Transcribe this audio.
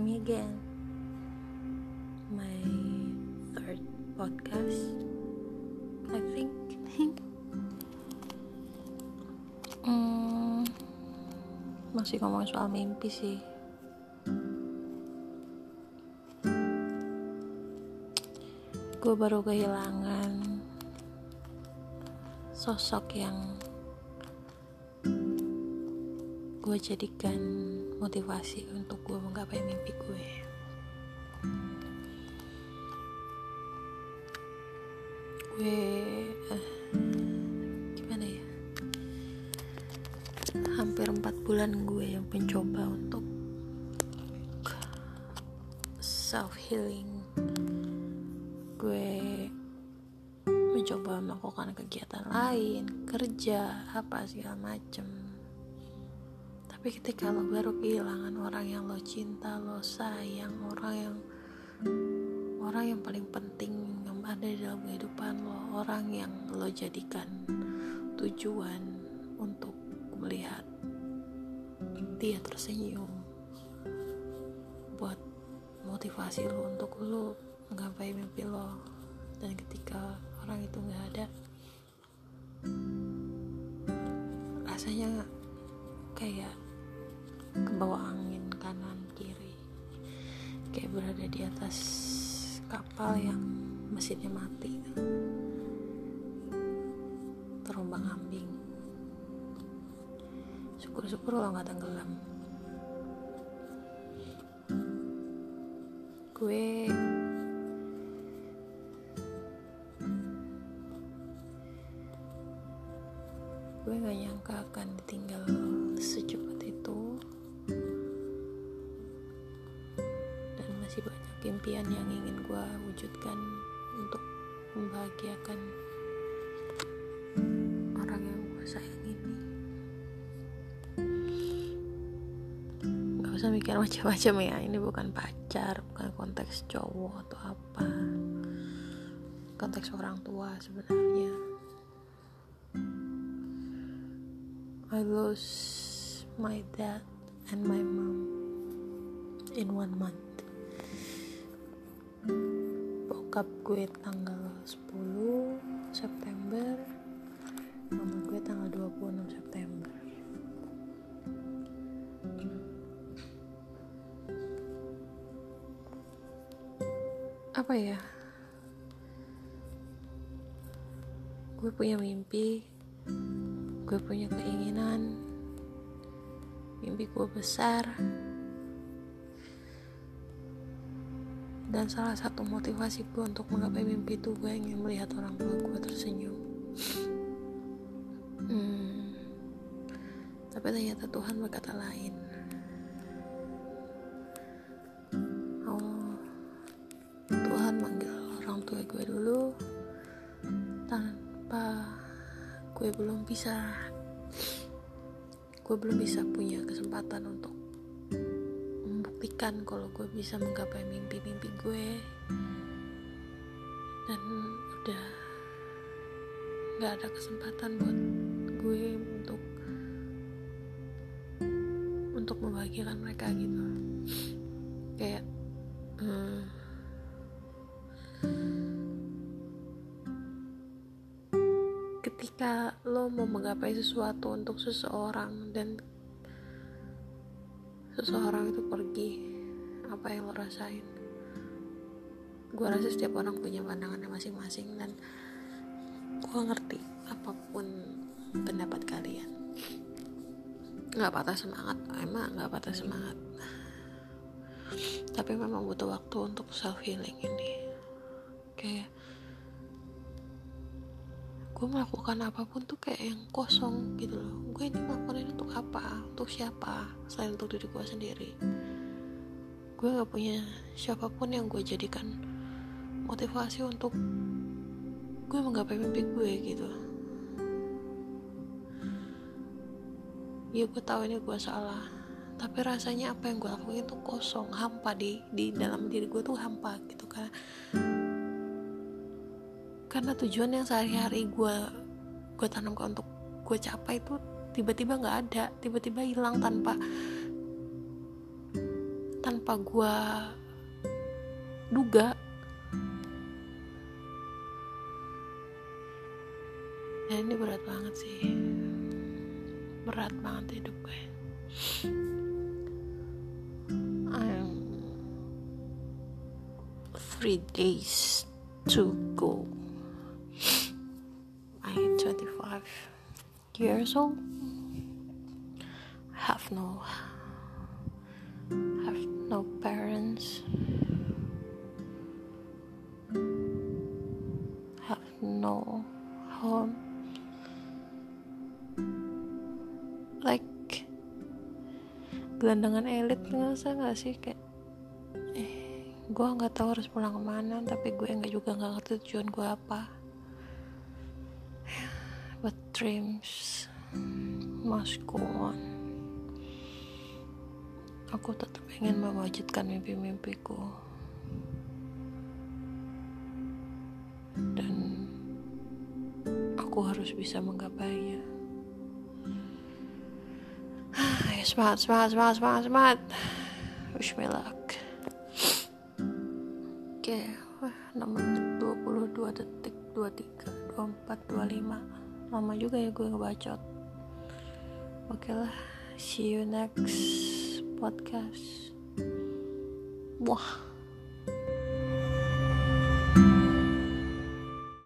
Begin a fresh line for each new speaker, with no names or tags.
me again. My third podcast, I think. hmm, masih ngomong soal mimpi sih. Gue baru kehilangan sosok yang gue jadikan motivasi untuk gue menggapai bulan gue yang mencoba untuk self healing gue mencoba melakukan kegiatan lain kerja apa segala macem. Tapi ketika lo baru kehilangan orang yang lo cinta lo sayang orang yang orang yang paling penting yang ada di dalam kehidupan lo orang yang lo jadikan tujuan untuk melihat dia tersenyum. Buat motivasi lo untuk lo menggapai mimpi lo. Dan ketika orang itu nggak ada rasanya kayak ke bawah angin kanan kiri. Kayak berada di atas kapal yang mesinnya mati. Terombang ambing syukur-syukur lo gak tenggelam. Gue gue gak nyangka akan ditinggal secepat masih banyak impian yang ingin gue wujudkan untuk membahagiakan usah mikir macam-macam ya. Ini bukan pacar bukan konteks cowok atau apa. Konteks orang tua sebenarnya. I lost my dad and my mom in one month. Bokap gue tanggal 10 September apa ya? Gue punya mimpi gue punya keinginan mimpi gue besar dan salah satu motivasi gue untuk menggapai mimpi itu gue ingin melihat orang tua gue tersenyum. Hmm, tapi ternyata Tuhan berkata lain gue belum bisa. Gue belum bisa punya kesempatan untuk membuktikan kalau gue bisa menggapai mimpi-mimpi gue. Dan udah nggak ada kesempatan buat gue untuk untuk membahagiakan mereka gitu. Kayak hmm, ketika lo mau menggapai sesuatu untuk seseorang dan seseorang itu pergi apa yang lo rasain? Gue rasa setiap orang punya pandangannya masing-masing dan gue ngerti apa pun pendapat kalian. Nggak patah semangat emang nggak patah semangat. Tapi memang butuh waktu untuk self healing ini. Kayak gue melakukan apa pun tuh kayak yang kosong gitu loh. Gue ini melakukan ini untuk apa? Untuk siapa? Selain untuk diri gue sendiri. Gue gak punya siapa pun yang gue jadikan motivasi untuk gue menggapai mimpi gue gitu. Ya gue tahu ini gue salah. Tapi rasanya apa yang gue lakuin itu kosong hampa di di dalam diri gue tuh hampa gitu kan karena tujuan yang sehari-hari gue gue tanamkan untuk gue capai itu tiba-tiba nggak ada tiba-tiba hilang tanpa tanpa gue duga. Ya ini berat banget sih. Berat banget hidup gue. I'm three days to go 25 years old. Have no have no parents. Have no home. Like gelandangan elit ngerasa gak sih? Kayak eh gue nggak tahu harus pulang ke mana tapi gue nggak juga nggak ngerti tujuan gue apa but dreams must go on aku tetap ingin mewujudkan mimpi-mimpiku dan aku harus bisa menggapainya Ayo semangat, semangat, semangat, semangat, semangat. Wish me luck. Lama juga ya gue ngebacot. Oke lah, see you next podcast. Wah.